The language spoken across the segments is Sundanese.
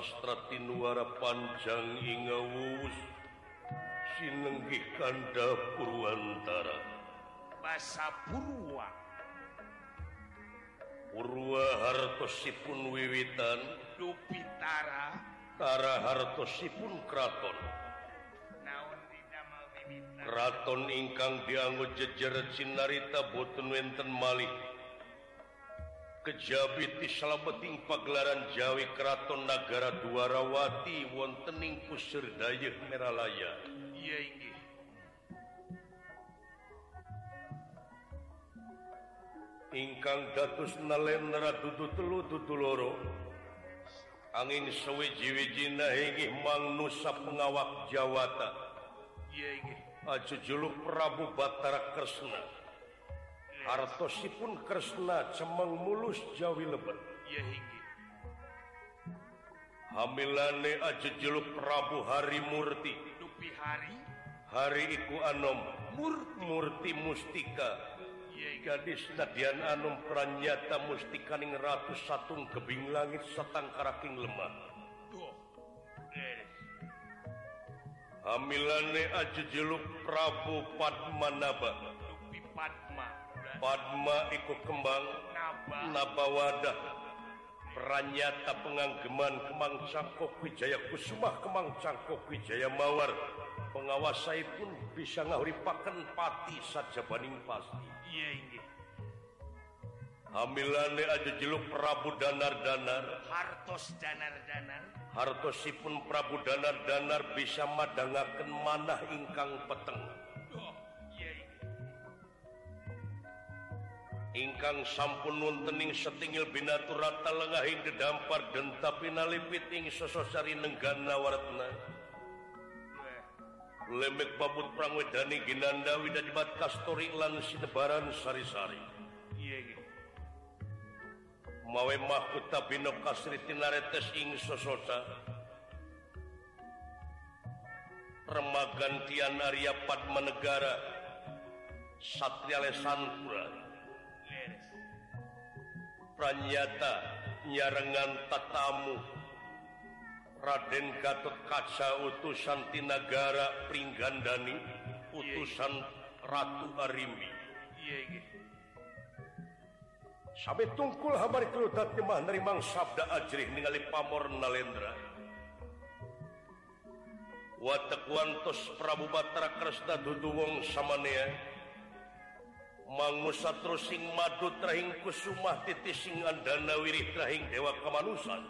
sastratinwara panjang ingawus sinenggih kanda Purwantara basa Purwa. Purwa hartosipun wiwitan Dupitara. Tara hartosipun kraton. Kraton ingkang dianggo jejer Cinarita boten wenten malih. kejabi salabeting pagelaran Jawi Kraton Nagara Dwarawati wontening Puserdayek Meralaya. Iya inggih. Ingkang datus nalemnera dudu telu dudu loro angin sewiji-wiji nahingih mang nusa pengawak Jawata. Iya inggih. Aju juluk Prabu Batara Kresna. Hartosipun Kresna cemeng mulus Jawi lebet. Hamilane aja jeluk Prabu Hari Murti. Dupi hari? Hari iku Anom. Murti, Murti Mustika. Yehi. gadis Nadian Anom pranyata mustikaning ratu satung kebing langit satang karaking lemah. Hamilane aja jeluk Prabu Padmanaba. Dupi Padma. Padma iku kembang. Naba wadah? Pernyata penganggeman Kemang Cangkok Wijaya Kusumah Kemang Cangkok Wijaya Mawar. Pengawasai pun bisa ngahuripakan pati saja baning pasti. Iya yeah. hamilane aja jeluk Prabu Danar-danar. Hartos Danar-danar. Hartosipun Prabu Danar-danar bisa madangaken manah ingkang peteng. ingkang sampun wontening setingil binatur rata lengahing dedampar denta pinalipit ing sososari nenggana waratna lemek babut prangwedani ginanda widadibat kastori lan sinebaran sari-sari. Mawe mahkuta bino kasri tinaretes ing sososa. Remagan tian Arya Padmanegara Satria Lesanpura pranyata nyarengan tatamu. Raden Gatot Kaca utusan Tinagara Pringgandani utusan Ratu Arimbi sampai tungkul habar kelutat nyemah nerimang sabda ajrih ningali pamor nalendra. Watak wantos Prabu Batara Kresna dudu wong samanea. mangusatruing madutring kusumah andana wirit wirihing dewa kemanusan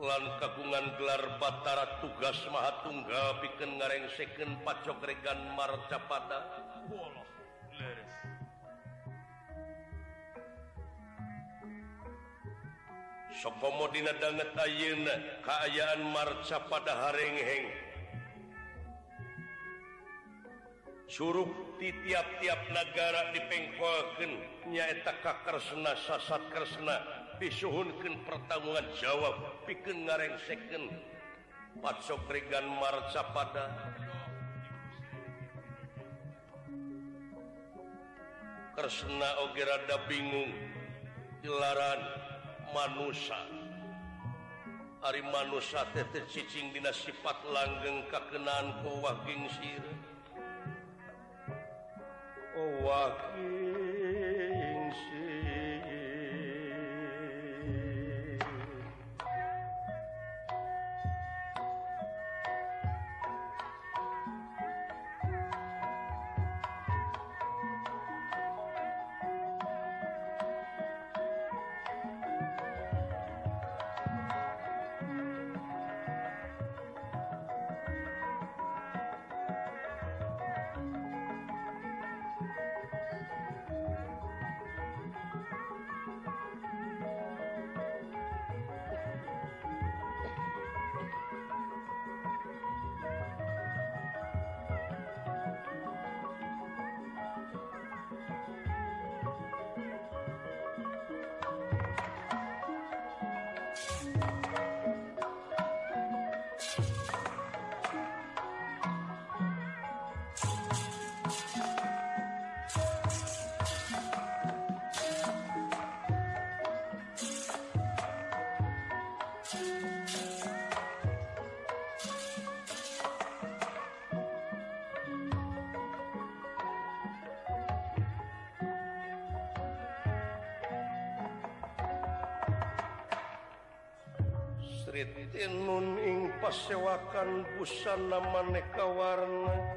lan kagungan gelar Batara tugas Mahatunggal pikeun ngarengsekeun ngareng seken pacok regan marcapada Sokomodina danget ayeuna kaayaan marcapada harengheng. suruh di tiap-tiap negara dipengkolken nyaeta Kakersna sasat Kresna disuhunkan pertanggungan jawab. Pikeun ngareng second Pakgan Marca pada. Kresna Ogerada bingung. Dilaran manusia Ari manusia tete cicing dina sifat langgeng kakenaan ku waging sir walking. Street ing pasewakan busana maneka warna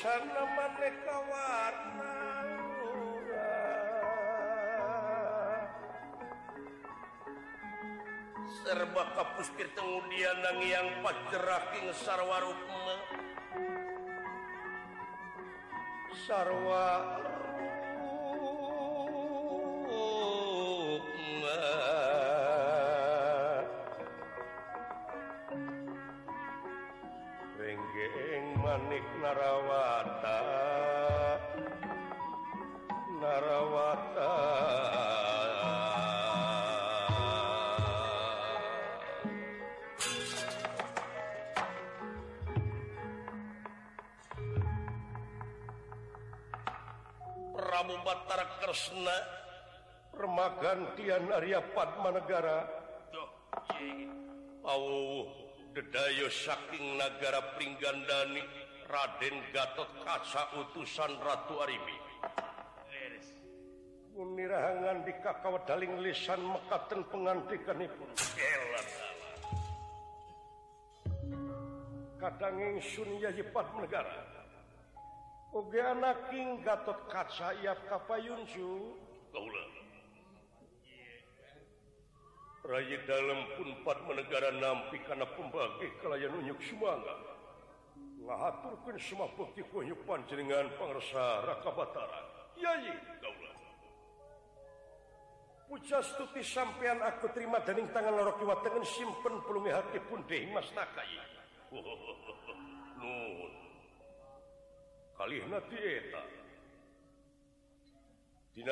busana maneka warna serba kapuskir kemudian nang yang pacerah sarwa rukma sarwa Karsna remakan Tian Arya Padmanegara. Oh, dedayo saking negara Pringgandani Raden Gatot Kaca utusan Ratu Aribi. Unirahangan di kakawa daling lisan mekatan pengantikan ibu Kadangin Sun Yayi Padmanegara King Gatot kaca iap Kapayunsu Raya dalam punpat negara nampi karena pembagi kelayan unyuk sumangga. Ngaturkan semua bukti kunyuk panjenengan pangresa Raka Batara. Yayi Puja Pujastuti sampean aku terima daning tangan lorok iwa tengen simpen pelungi hati pun deh mas nakai Nuhun.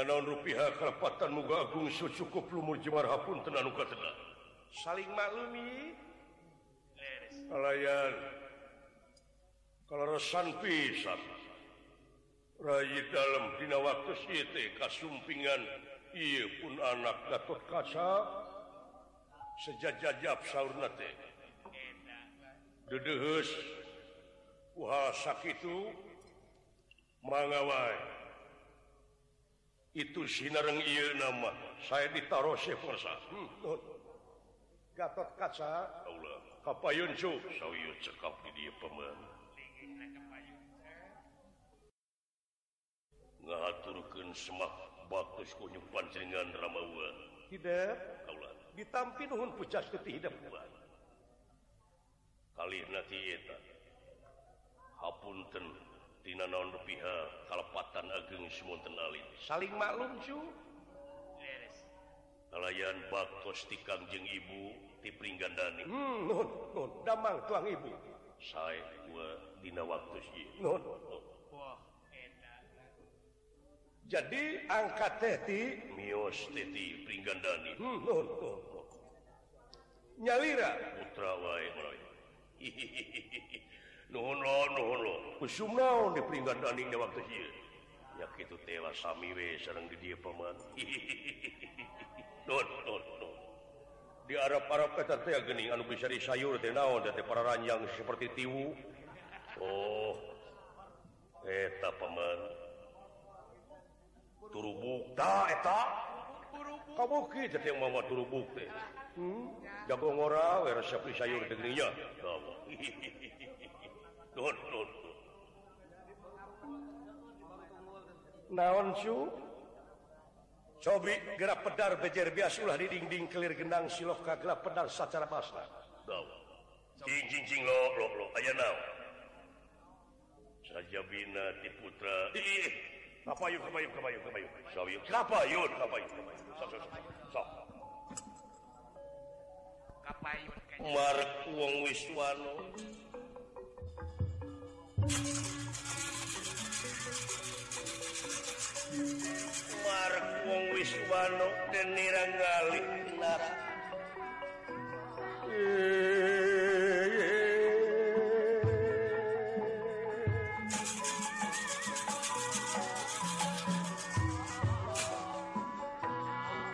naon rupiah kerapatan mugagung cukup lumur jemar pun tenanuka tena. Saling maklumiyan kalausan pisan Rayi dalam dina waktu kasumpingan iya pun anak Gatot kaca sejajajab teh. de sakit itu mangawai. Itu Sinareng nama. Saya ditaruh hmm. Gatot kaca. Kapayun cekap di dia pemen. Ngaturkan semak bagus kunyupan seringan Ramawa tidak kaulah ditampi nuhun pucas getih hidup kali nanti eta. Hapunten. Dina naon pihak kalepatan ageng semonten Alim saling maklum nelayan baktos ti kangjeng ibu ti gandani hmm, nuhun, nuhun. damang tuang ibu. Saya gua dina waktu sih Nuhun, non. Wah, jadi angkat teti mios teti pring gandani hmm, nuhun, non, nyalira. Putra wae hihihi diperinggatannya waktu ya itu we peman di Arab Arab kening anu bisa disayur sayur tenaon teh para ranjang seperti tiwu. Oh eta peman turubuk bukta eta? Kabuki jadi yang mama turu hmm? jago ngora wera di sayur negerinya Allah naon cobi gerak pedar bejer bias ulah di dinding kelir gendang siloh kagelap pedar secara basna. Cing cing cing lo lo lo. Aja nau saja bina di putra. Ih kapayu kapayu kapayu kapayu sawiyu kapayu kapayu kapayu sok kan. mark wong wiswano. Marwong Wiswano dan Niranggali Nara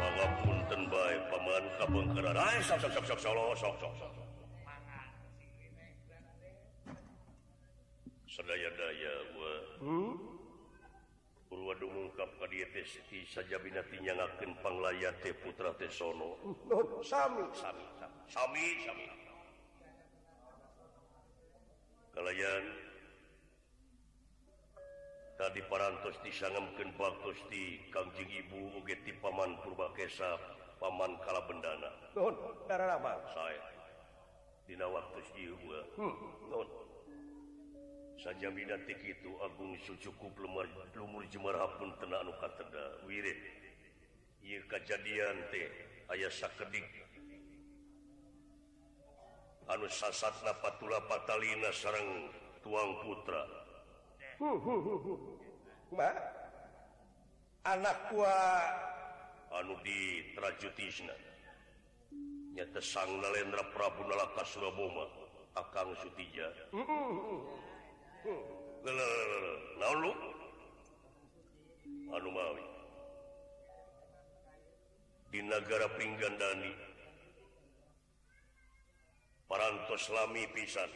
Pangapunten bae paman kabengkeran. Ai sok sok sok sok sok sok sok. Sedaya daya wah. Hmm? dulu saja binatinyapangla teh putra teh sono. Sami. Sami sami. Kalayan tadi parantos disangamkan bakti Kangjeng Ibu oge ti Paman Purbakesa Paman Kalabendana. Saya. Dina waktu saja bidatik itu Agung Sucukup lumar lumur Jemarhapun tenaan Kateda wirid ia kejadian teh ayah sakedik. Anu sasatna patula patalina sarang tuang putra. Ma, anak wa anu di trajutisna nyata sang Nalendra Prabu Nalaka Suraboma akang Sutija. Uh, uh. anu anumawi di negara pinggandani. Parantos lami pisan.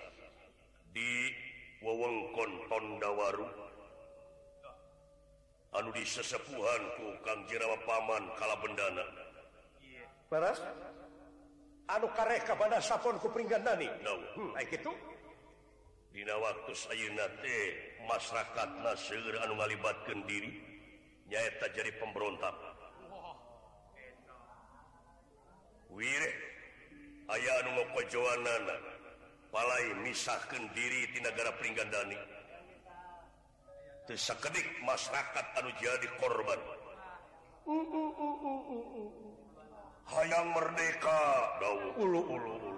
Di wewengkon Tondawaru. Anu di sesepuhanku Kang Jerawa Paman Kalabendana. Baras anu kareka pada saponku pinggandani. No. hmm. gitu Dina waktu Sayunate masyarakat seueur anu ngalibatkeun diri nyaeta jadi pemberontak. Wireh aya anu nukojoanana palai misahkan diri di negara Pringgandani Tesakedik masyarakat anu jadi korban. Hayang merdeka. Daulu ulu ulu ulu.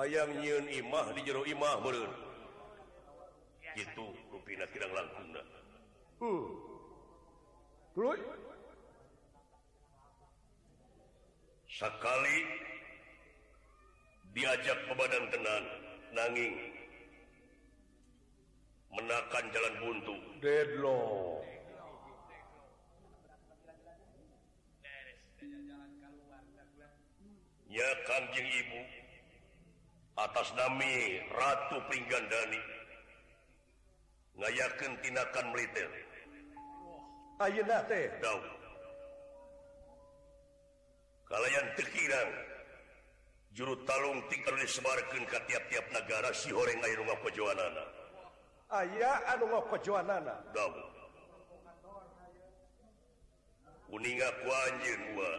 hayang nyiun Imah di jero Imah meureun gitu rupina kirang langkungna uh. kuluy sakali diajak pebadan tenan nanging menakan jalan buntu. Deadlock. Ya kanjeng ibu. atas Nami Ratu Pringgandani. Ngayakeun tindakan militer. Kalian terkirang juru Talung tinggal disebarkan ke tiap-tiap negara si horeng rumah pejuanana ayaah rumah pejuanana kuninga ku anjeun gua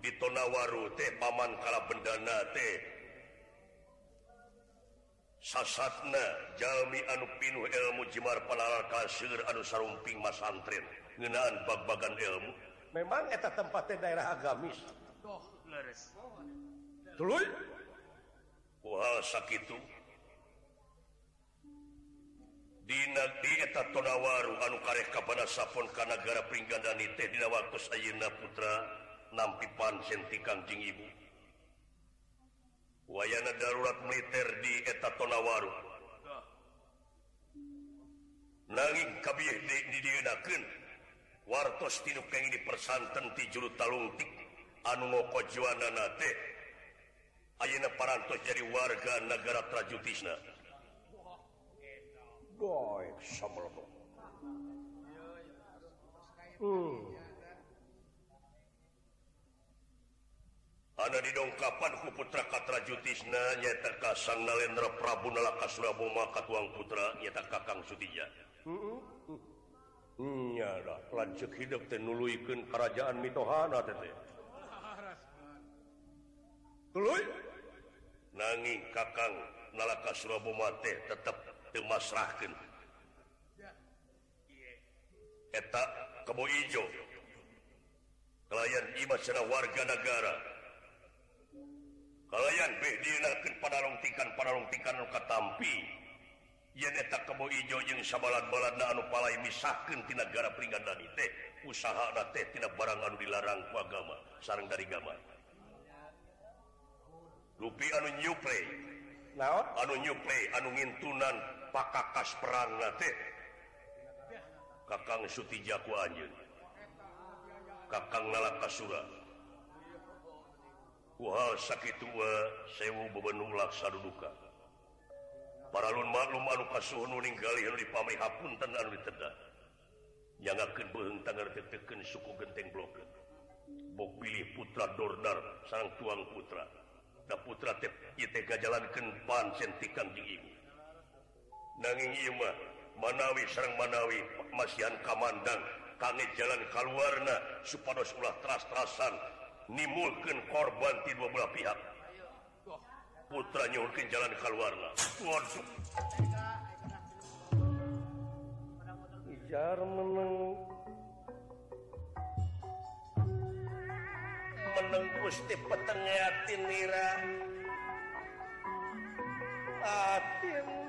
di Tonawaru teh paman kala bendana teh sasatna Jami anu pinuh ilmu Jimar Palal kasir anu sarumping masantren. Ngenaan bag-bagan ilmu. Memang eta tempatnya daerah agamis. Oh, hal sakit Dina di eta tonawaru anu kareh kepada sapon kanagara pringgandani teh dina waktu Ayeuna putra nampi pan ti Kangjeng Ibu. wayana darurat militer di eta Tonawaru. Nanging di didieunakeun wartos tinu kenging dipersanten ti juru talungtik. Anu ngokojuanana teh ayeuna parantos jadi warga negara Trajutisna Boy, hmm. ada didongkapan ku putra Katra Jutisna nyata Kasang Nalendra Prabu Nalaka Suraboma Katuang Putra nyata Kakang Sutija. Nyara lanjut hidup teh nuluykeun kerajaan mitohana teh teh. Tuluy nanging Kakang Nalaka Suraboma teh tetep teu masrahkeun. Eta kebo ijo. Kelayan imas warga negara kalian diken pada longtikan pada longtikan luka tampi tak kebo ijo jeung sabalat-balada anu palai misahkan ti negara peringatan teh usaha teh tidak barang anu dilarang ku agama sarang dari gambar. Lupi anu nyupre anu nyupre anu ngintunan pakakas perang teh. Kakang Suti Jaku anjing kakang Nalaka Surah hal sakit tua sewu bebenung laksa duduka paralun maklum anu kasuhuning anu dipamai hapun tan anu ditedah nyangakeun beheng tangan teteken suku genteng bloket bok pilih putra dordar sang tuang putra. Da putra tep iteka jalankan pan sentikan di ibu nanging ima manawi sareng manawi masihan kamandang kangen jalan kaluarna supados ulah teras-terasan nimulkan korban di dua belah pihak. Putra nyurkin jalan keluarga waduh. Ijar meneng. Meneng gusti petengah tinira atin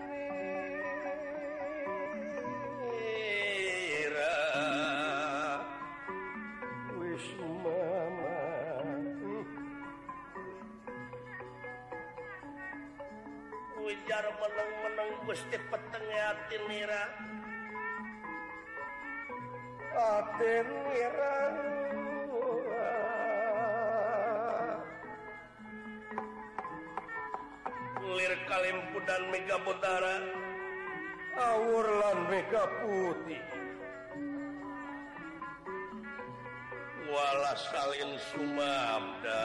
ujar meneng-meneng gusti petenge atin nira. Atin irang lir kalimpu dan mega bodara awur lan mega putih wala salin sumabda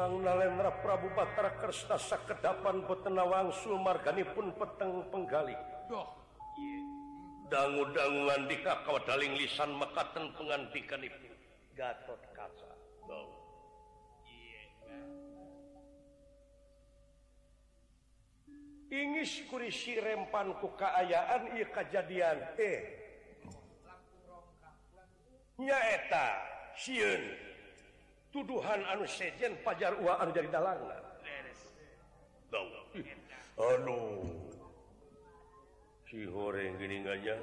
Sang Nalendra Prabu Batara Kersta sakedapan petenawangsul marganipun peteng penggali. Duh. Dangu-danguan dika daling lisan mekaten pengantikan ibu. Gatot kaca. Duh. Ingis kurisi rempan ku kaayaan iya kejadian. Eh. Nyaeta. Siun. Siun. tuduhan anu sejen pajar uaan dari dalang Aduh si teh gini aja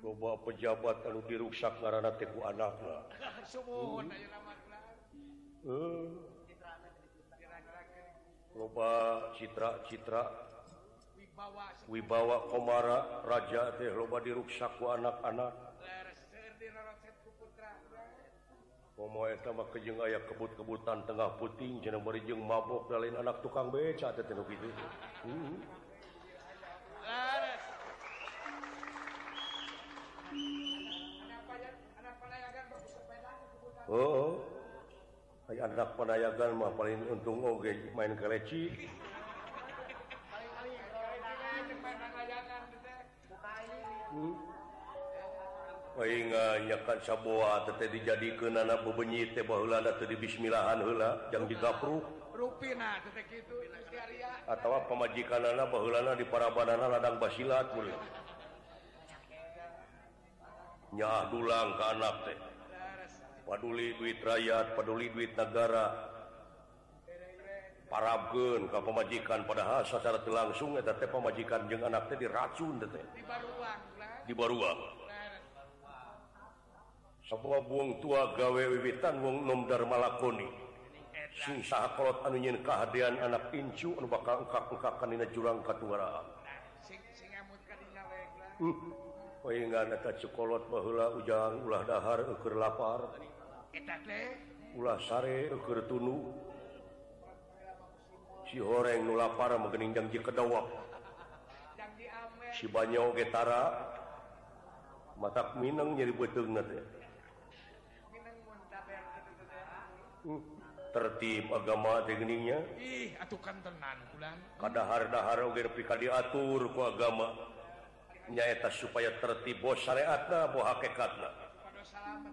coba pejabat anu diruksak karena teku anak lah. Coba citra-citra Wibawa Komara Raja teh loba diruksaku anak-anak. kejeng aya kebut-kebutan tengah puting je berijeng mabok dalin anak tukang beca gitu. Hmm. oh, oh. anak penayagan mah paling untung oge main keleci hmm. nyakan sabua teh ke nana bebenyi tebahula atau di bismillahan heula jang digapruk. Rupina, itu, atau pemajikan anak baheulana di parabanana ladang basilat mulai nyah dulang ke anak teh. Paduli duit rakyat paduli duit negara. Parabgen ke pemajikan padahal secara langsung eta teh pemajikan jeung anak teh diracun teh di baruang di baruang. sebuah buang tua gawe wiwitan wong nomdar malakoni sing sahakolot anu nyeun kehadian anak incu anu bakal engkak-engkakan dina jurang katungaraan hmm. Poingan eta cukolot baheula ujang ulah dahar ukur lapar ulah sare ukur tunu si horeng nu lapar megening janji kedawak si banyo getara matak mineng jadi beteng teh. uh, tertib agama tekniknya ih atuh kan tenan ulang kadahar-dahar oge nepi ka diatur ku agama. Nyaeta supaya tertib bos syariatna boh hakikatna.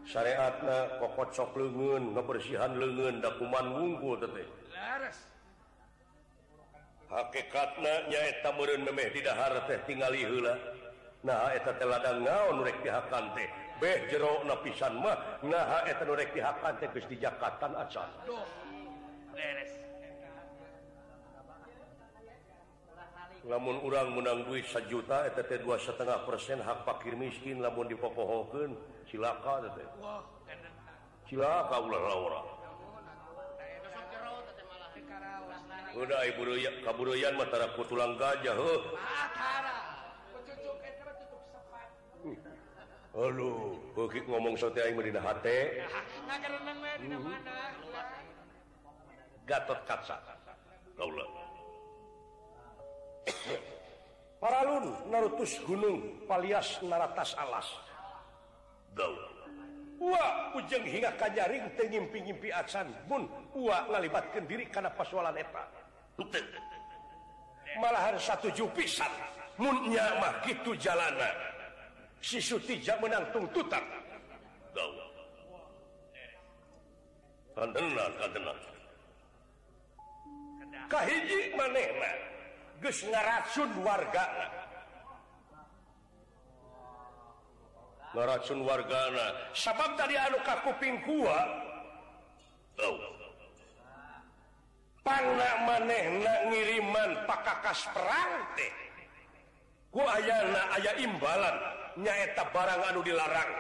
Syariatna kokocok leungeun ngabersihan leungeun da kuman wungkul teh. Leres hakikatna nyaeta meureun memeh di dahar teh tingali heula. Nah eta teh ladang ngaon rek dihakan teh. kabeh jero na pisan mah. Nah eta nu rek dihakan teh geus dijakatan acan. Leres lamun urang menang duit sejuta eta teh dua setengah persen hak pakir miskin lamun dipopohokeun. Silaka teh silaka ulah orang udah ibu kaburuyan matara kutulang gajah heuh. Halo ngomong Gatot Kaca. Paralun narutus gunung palias naratas alas. Wah ujung hingga kanjaring tenggimpi-ngimpi acan. Pun ngalibatkan diri karena pasualan eta. Malahan satu jupisan. Munnya mah gitu jalanan sisu tidak menang tuntutan. Kahiji manehna geus ngaracun warga ngaracun wargana. Sabab tadi anu ka kuping gua. Oh. pana manehna ngiriman pakakas perang teh. Ku ayana aya imbalan. nyaeta barang anu dilarang.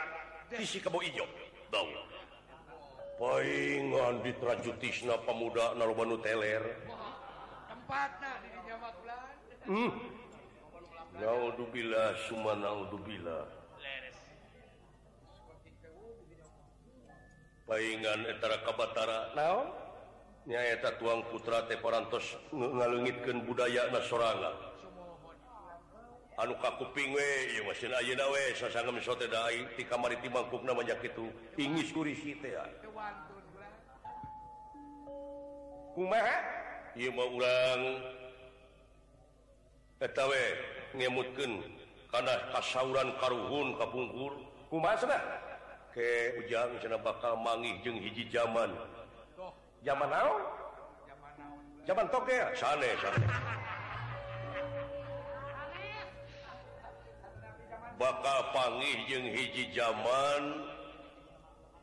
Isi kebo ijo. Dong. Paingan ditrajutisna pemuda Narubanu teler. Hmm. Naudzubillah summa naudzubillah. Paingan etara kabatara naon? Nyaeta tuang putra teh parantos ngalengitkeun budaya nasoranga anu ka kuping we ayeuna we sasanga sote da aing ti kamari ti mangkukna banyak kitu ingis kurisi teh ah. kumaha? Ieu mah urang eta we ngemutkeun kana kasauran karuhun ka kumaha cenah ke ujang cenah bakal mangih jeung hiji jaman. Tuh jaman naon? Jaman naon. Jaman tokel ah. sane sane. bakal panggih jeung hiji zaman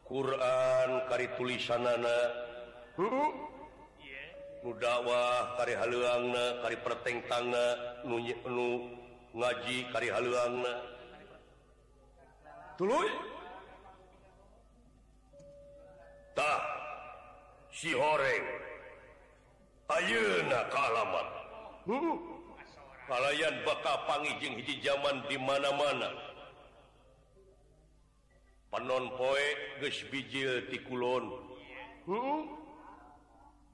Quran kari tulisanana nudakwah kari haluangna kari pertengtangna nu, nu ngaji kari haluangna. Tuluy? Tah si horeng. Ayeuna ka alamat huh? kalayan bakal pangijing hiji zaman di mana-mana. Panon poe geus bijil ti kulon. Hmm?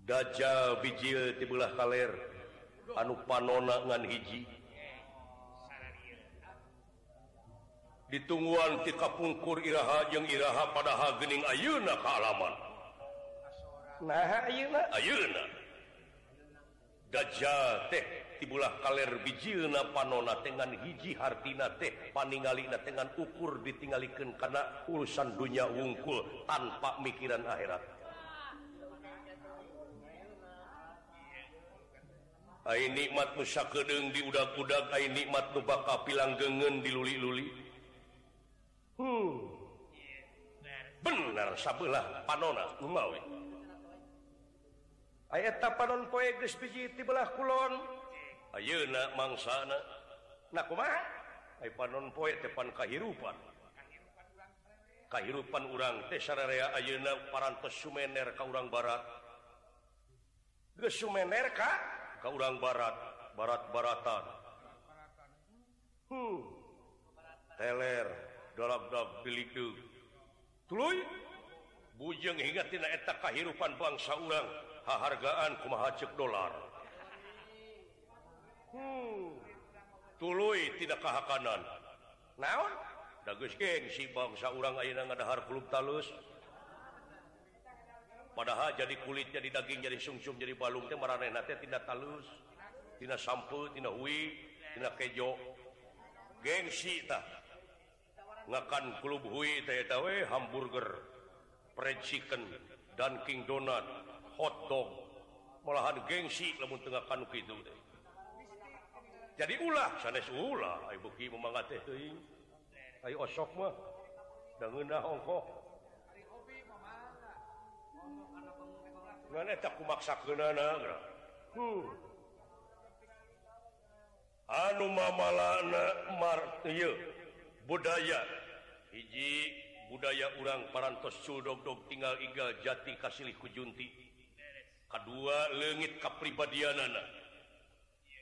Dajjal bijil ti belah kaler. Anu panona ngan hiji. Ditungguan ti kapungkur iraha jeung iraha padaha geuning ayeuna kaalaman alaman nah ayeuna ayeuna dajjal teh tibulah kaller bijilna panona dengan hiji Hartina teh paningalina dengan ukur ditinggalikan karena urusan dunia wungkul tanpa mikiran akhirat. Hai nikmat musya kedeng di udah-kudak Hai nikmat nubaka pilang gengen diluli-luli hmm. bener sabelah panona mau ayaah tapanon poe tibelah kulon. Ayeuna mangsana na non poe depan kahirupan. Kahirupan urang Tesarea Ayeuna parantos Sumener ka urang barat. Geus Sumener ka? Ka urang barat barat-baratan hmm. teler dolap-dolap bilik tuluy? Bujeng hingga tina eta kahirupan bangsa urang hahargaan kumaha cek dolar. tulu tidak kahakanan naon? Si bangsa orang ngadahar kulub talus. Padahal jadi kulit jadi daging jadi sungsum jadi balung teh marane teh tina talus tina sampo tina hui tina kejo. Gengsi tah. Ngakan klub hui teh tawe hamburger fried chicken dan king donut hot dog. Malahan gengsi lamun tengah kanu kitu teh. jadi ulah sanes ulah. Ay beki memangga teh teuing. Ay osok mah. Da ngeunah ongkoh. Mana tak kumaksa kenana hmm. Anu mamalana mar iya budaya. Hiji budaya urang parantos cudog-dog tinggal igal jati kasilih kujunti. Kadua leungit kapribadianana.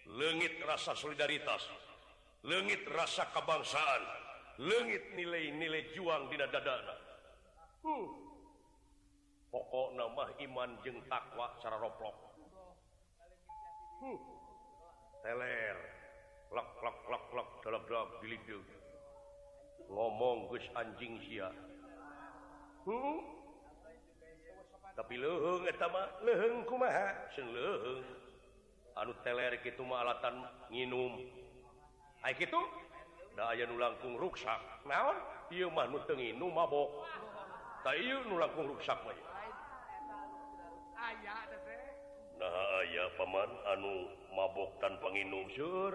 legit rasa solidaritas. Legit rasa kebangsaan. Legit nilai-nilai juang di dada huh. pokok nama iman jeng takwa secara roplok. Huh. teler. Lak lak lak lak dalam dalam bilik ngomong gus anjing sia. Huh? tapi leheng etama leheng kumaha? Sing leheng. anu teler gitu malatan da gitu nu nulangkung ruksak. Naon? Ieu mah nu teu nginum mabok. Ta ieu nu langkung ruksak mah aya nah aya paman anu mabok tanpa nginum seur.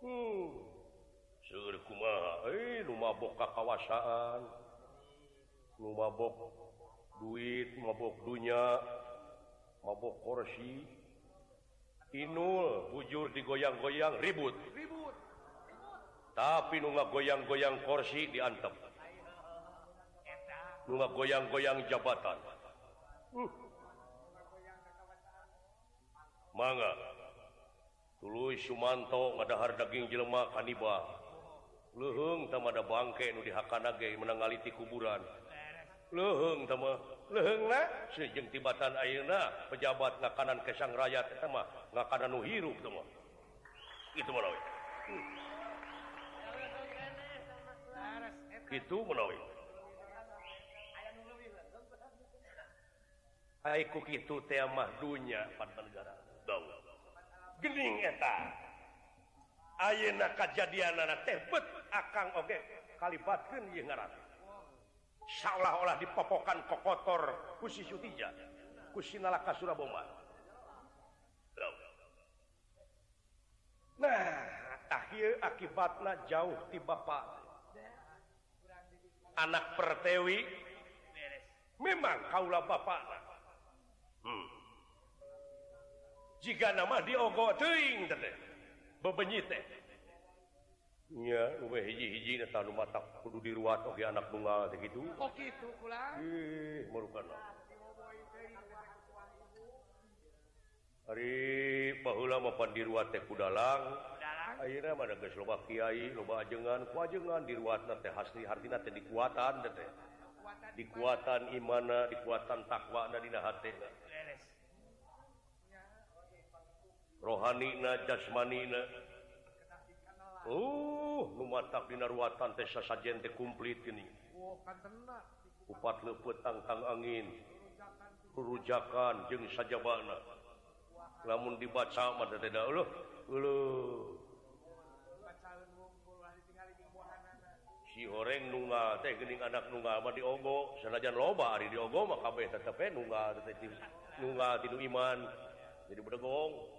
Hmm seur kumaha? Eh nu mabok ka kawasaan nu mabok duit mabok dunya. mabok korsi Inul bujur digoyang-goyang ribut. Ribut. Tapi nu goyang-goyang korsi diantep. Nu goyang-goyang jabatan. Uh. manga tulu Sumanto ngadahar daging jelema kanibal leheng tamada bangke nu dihakanage menangaliti kuburan. Lehung tamada tibatan ayeuna pejabat ngakanan kesang rakyat sama ngakanan nuhirup semua itu menawi itu menawi Aiku itu tema dunia pada negara dong gening eta. Ayeuna kajadian anak teh bet akang oge okay. kalibatkeun ieu ngaran. seolah-olah dipopokan kokotor kusi Sutija kusinalaka Suraboma nah akhir akibatnya jauh di bapak anak pertewi memang kaulah bapak hmm. jika nama diogo teuing bebenyi teh. kudu diruat oke anak Ih, gitu hari bahula mapan pan diruat teh kudalang. Ayeuna mana geus loba kiai, loba ajengan. Ku ajengan diruatna teh hasli hartina teh dikuatan teh dikuatan imana dikuatan takwa na dina hatena. rohani Rohanina, jasmanina. Uh, oh tak diruatan Tesa sajente kumplit ini. Oh, Upat lepet tangtang angin. Kerujakan jeng saja bana namun dibaca pada tidak loh si goreng nunga teh gening anak nunga mah diogo. Sanajan loba hari diogo mah kabeh tetep eh nunga tetep nunga tidu iman. Jadi bedegong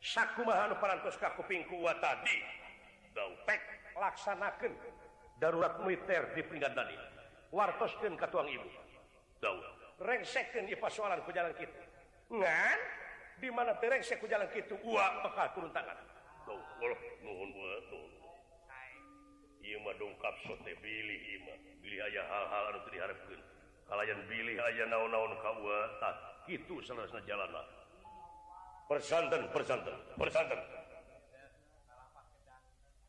sakkumahanping tadi. Laksanakan darurat militer di peringkat tadi. Wartoskeun ka tuang ibu. Rengsekan di persoalan jalan kita ngan di mana terengsek ku jalan kita uak bakal turun tangan. Nuhun Ima dongkap sote bilih mah. Bilih aya hal-hal anu diharepkeun kalian pilih aja naon-naon nah, itu selesai jalan persanten persanten persanten.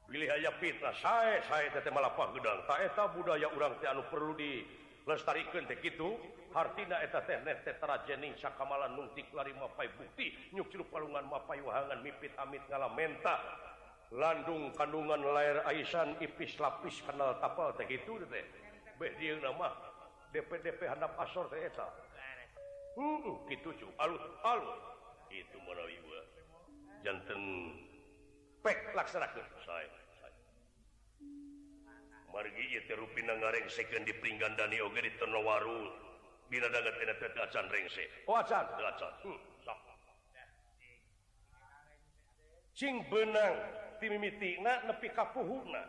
Pilih aja fitnah saya saya tete malapah gedang tak eta budaya orang teh anu perlu dilestarikan teh gitu hartina eta teh net teh tarajening sakamalan nungtik lari mapai bukti. Nyuk ciluk palungan mapai wahangan mipit amit ngalamenta. Landung kandungan lair aisan ipis lapis kenal tapal teh gitu teh beh dia nama DPDP handap asor saya eta. Heeh, kitu cu, alus alus. Itu menawi gua. Janten pek laksanakeun sae. Margi ieu teh rupina ngarengsekeun di Pringgandani oge di Tenowaru. Dina dagat tina teh acan rengse. Oh acan, acan. Hmm, sok. Cing benang timimitina nepi ka puhuna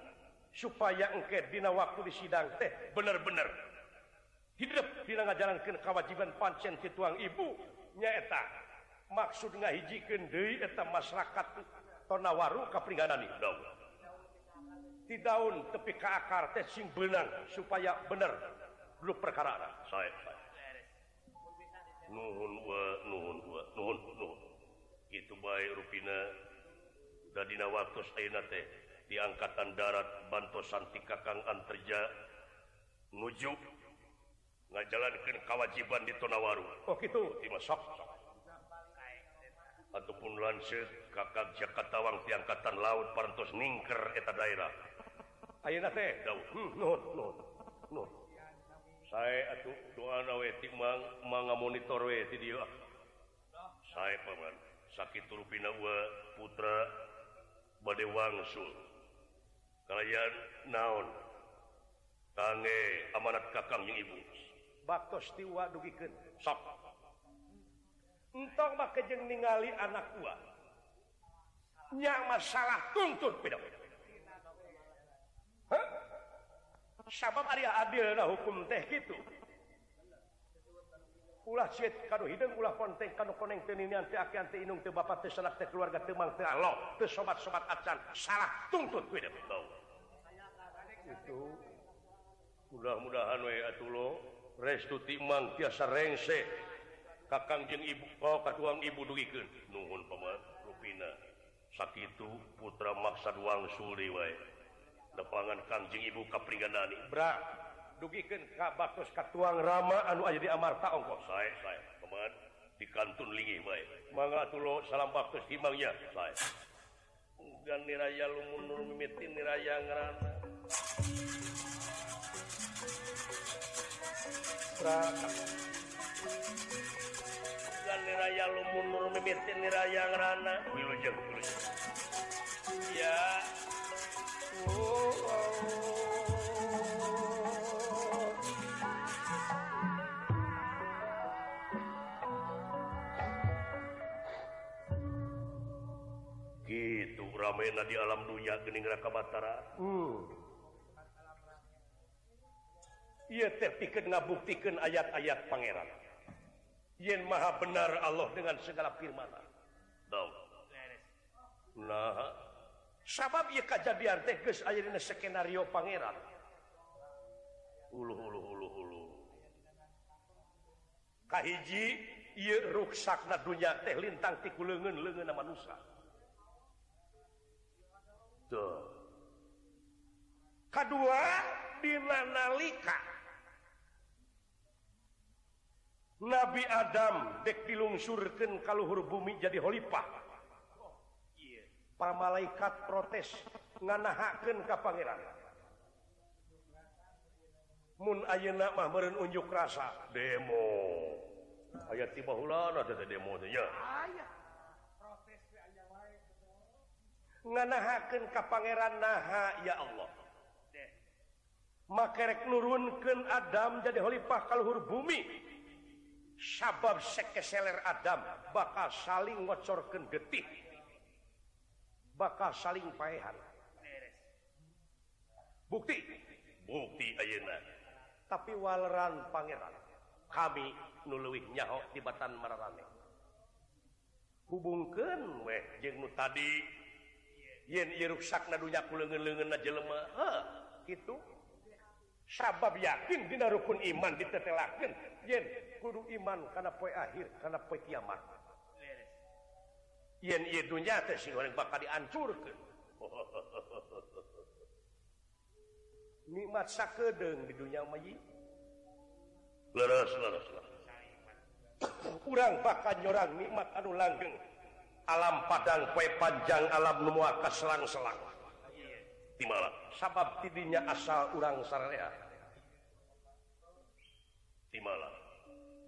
supaya engke dina waktu di sidang teh bener-bener hidup jalankan kewajiban pancen tuang ibu. Nyaeta maksud nggak hiji eta masyarakat tona waru keperinganan di daun. Tepi ke akar teh sing benang supaya bener dulu perkara saya nuhun wa nuhun wa nuhun nuhun. Itu baik rupina dadina waktu ayeuna teh di angkatan darat bantosan Santi Kakang Anterja nuju jalan ke kewajiban di Tonawaru. Oh gitu. Dimasak ataupun lansir kakak Jakarta Wang tiangkatan laut parantos ningker eta daerah. Ayeuna teh? Eh, daun. Hmm, nuhun nuhun nuhun. Saya atuh doana we timang manga monitor we ti dieu. Saya paman sakit rupina wa putra bade wangsul. Kalian naon? Kange amanat kakang jeung ibu. baktos tiwa dugikeun. Sok. Entong mah kejeng ningali anak tua nya masalah tuntut beda. Sabab ari adilna hukum teh gitu ulah cit kanu hideung ulah ponteng kanu koneng teu ninian teu akian teu inung teu bapak teu sanak teu keluarga teu mang teu alo teu sobat-sobat acan. Salah tuntut kuwi deui itu. Mudah-mudahan we atuh restu timang biasa rengse. Kakang jeng ibu oh, kaduang ibu dugikeun nuhun paman rupina. Sakitu putra maksa duang Suli wae depangan kanjeng ibu kapriganani bra dugikan ka katuang rama anu aja di amarta ongkos. Saya saya paman di kantun lingi wae mangga tulo salam bakus timangnya saya dan niraya lumunur mimitin niraya ngerana. raya lumunur memitin raya ngerana wilujeng ya oh, oh. gitu ramena di alam dunia gening raka batara hmm. pikir ngabuktikan ayat-ayat Pangeran. Yen Maha benar Allah dengan segala firman. Nah, sabab ia kejadian teges akhirnya skenario Pangeran. Ulu, ulu, ulu, ulu. kahiji ia ruksak na dunya teh lintang tiku lengan lengan manusia. Tuh. kedua dina nalika Nabi Adam dek dilungsurkan kalluhur bumi jadi Holipah. Para malaikat protes nganahaken ke Pangeran. Mun ayeuna mah meureun unjuk rasa? Demo. Aya tiba ulan teh demo nya aya. Protes nganahakeun ka Pangeran naha ya Allah. Makarek nurunkan Adam jadi Holipah kalluhur bumi. sabab sekeseler Adam bakal saling ngocorkan detik bakal saling paehan. Bukti? Bukti ayeuna. Tapi waleran pangeran kami nuluwih nyaho di batan mararane hubungkan weh jeng nu tadi. Yen ieu ruksakna dunya ku leungeun-leungeunna jelema heuh kitu. sabab yakin dina rukun iman ditetelakeun yen kudu iman kana poe akhir kana poe kiamat. Yen ieu dunya teh sing orang bakal diancurkeun nikmat sakedeng di dunia mayi leres leres leres. Kurang bakal nyorang nikmat anu langgeng. Alam padang poe panjang alam nemu akas selang-selang timala sabab tidinya asal urang syariah timala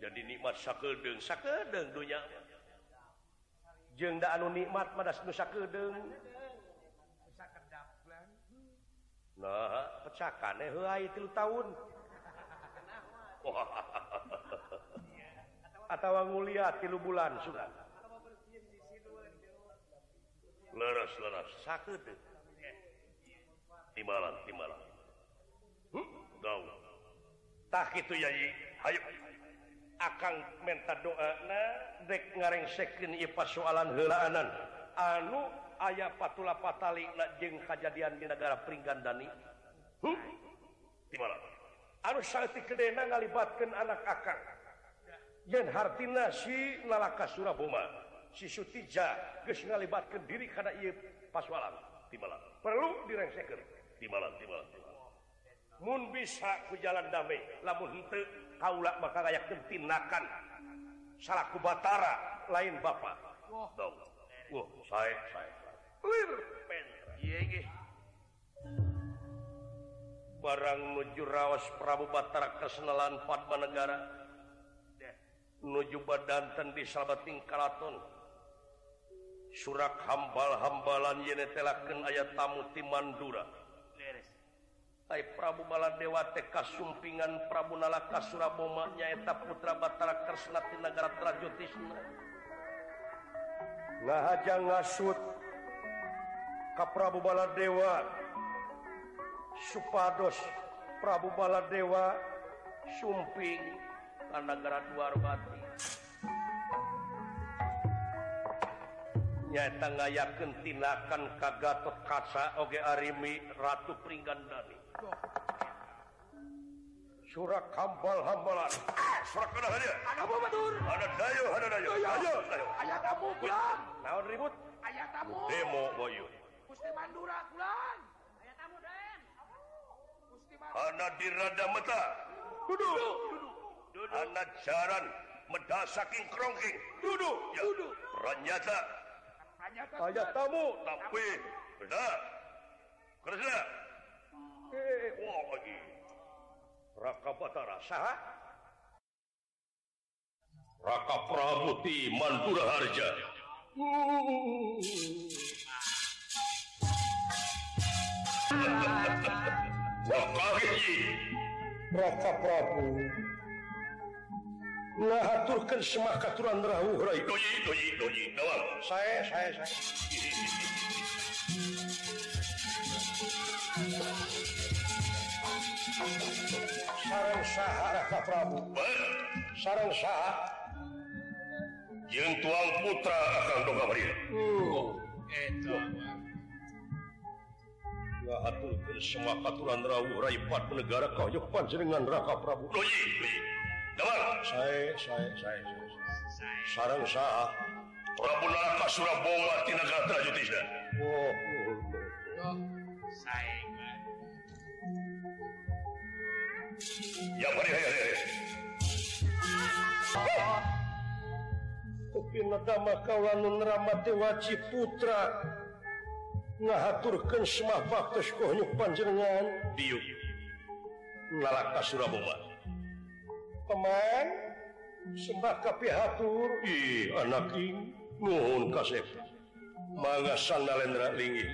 jadi nikmat sakedeng sakedeng dunya. Jeung da anu nikmat madas nu sakedeng nah pecakane heula tilu tahun. Atau mulia tilu bulan sudah. Leras leras sakedeng timbalan timbalan huh? Hmm? tah itu yayi. Hayu akan minta doa na dek ngareng sekin ipa soalan helaanan anu ayah patula patali na jeng kejadian di negara peringgan dani hmm? timbalan anu salti kedena ngalibatkan anak akang. Yen hartina si lalaka surabuma si sutija geus ngalibatkan diri karena ieu paswalan timbalan perlu direngsekeun di malam di malam mun bisa ku jalan damai lamun henteu kaula maka kayak gentinakan. Salaku batara lain bapak. Wah. Dong wah saya saya Lir pen. Ieu ge barang nuju rawas Prabu Batara kesenalan Padmanegara nuju badanten di Sabating Karaton surak hambal-hambalan yene telakeun aya tamu ti Mandura Hai Prabu Baladewa teka Sumpingan Prabu Nalaka Surabomanya nyaeta putra Batara Kersnati Nagara Trajutisna ngahaja ngasut ka Prabu Baladewa supados Prabu Baladewa Sumping ka Nagara Dwarbati nyaeta ngayakeun tinakan ka Gatot Kaca oge Arimi Ratu Pringgandani. surak kampal hambalan. Ah, Surat kada ada apa betul ada dayo ada dayo ayo ayo tamu pulang. Naon ribut. Ayah tamu demo boyu Gusti Mandura pulang. Ayah tamu den. Gusti Mandura. Ana dirada meta. Duduk. Duduk. Ana jaran meda saking krongking duduk. Ya. duduk. Ranyata. Ayah tamu. Tapi beda kerja Raka Batara saha? Raka Pramuti Mandura Harja. Raka Hiji. Raka Prabu. Nah aturkan semak aturan rahu. rai. doi, doi, doi. Saya, saya, saya. sarang Syaharaka Prabu. Sarang Syah yang tuang putra akan doga Maria oh. uh, ngahaturkan semua katuran rawuh rai empat negara kau Jepang jenengan Raka Prabu. Oh, Loji Dawar saya saya saya sarang Syah Prabu Naraka Surabaya Tinaga Trajutisna oh, oh, oh, oh. saya. Ya bari hayar hayar. Tapi nadama kawalan ramati waci putra. ngahaturkeun semah baktes kohnyuk panjenengan. Diuk. Nalaka Suraboma. Pemain Sembah kapihatur. Ih anak ing. Nuhun kasep. Mangga sandalendra linggih.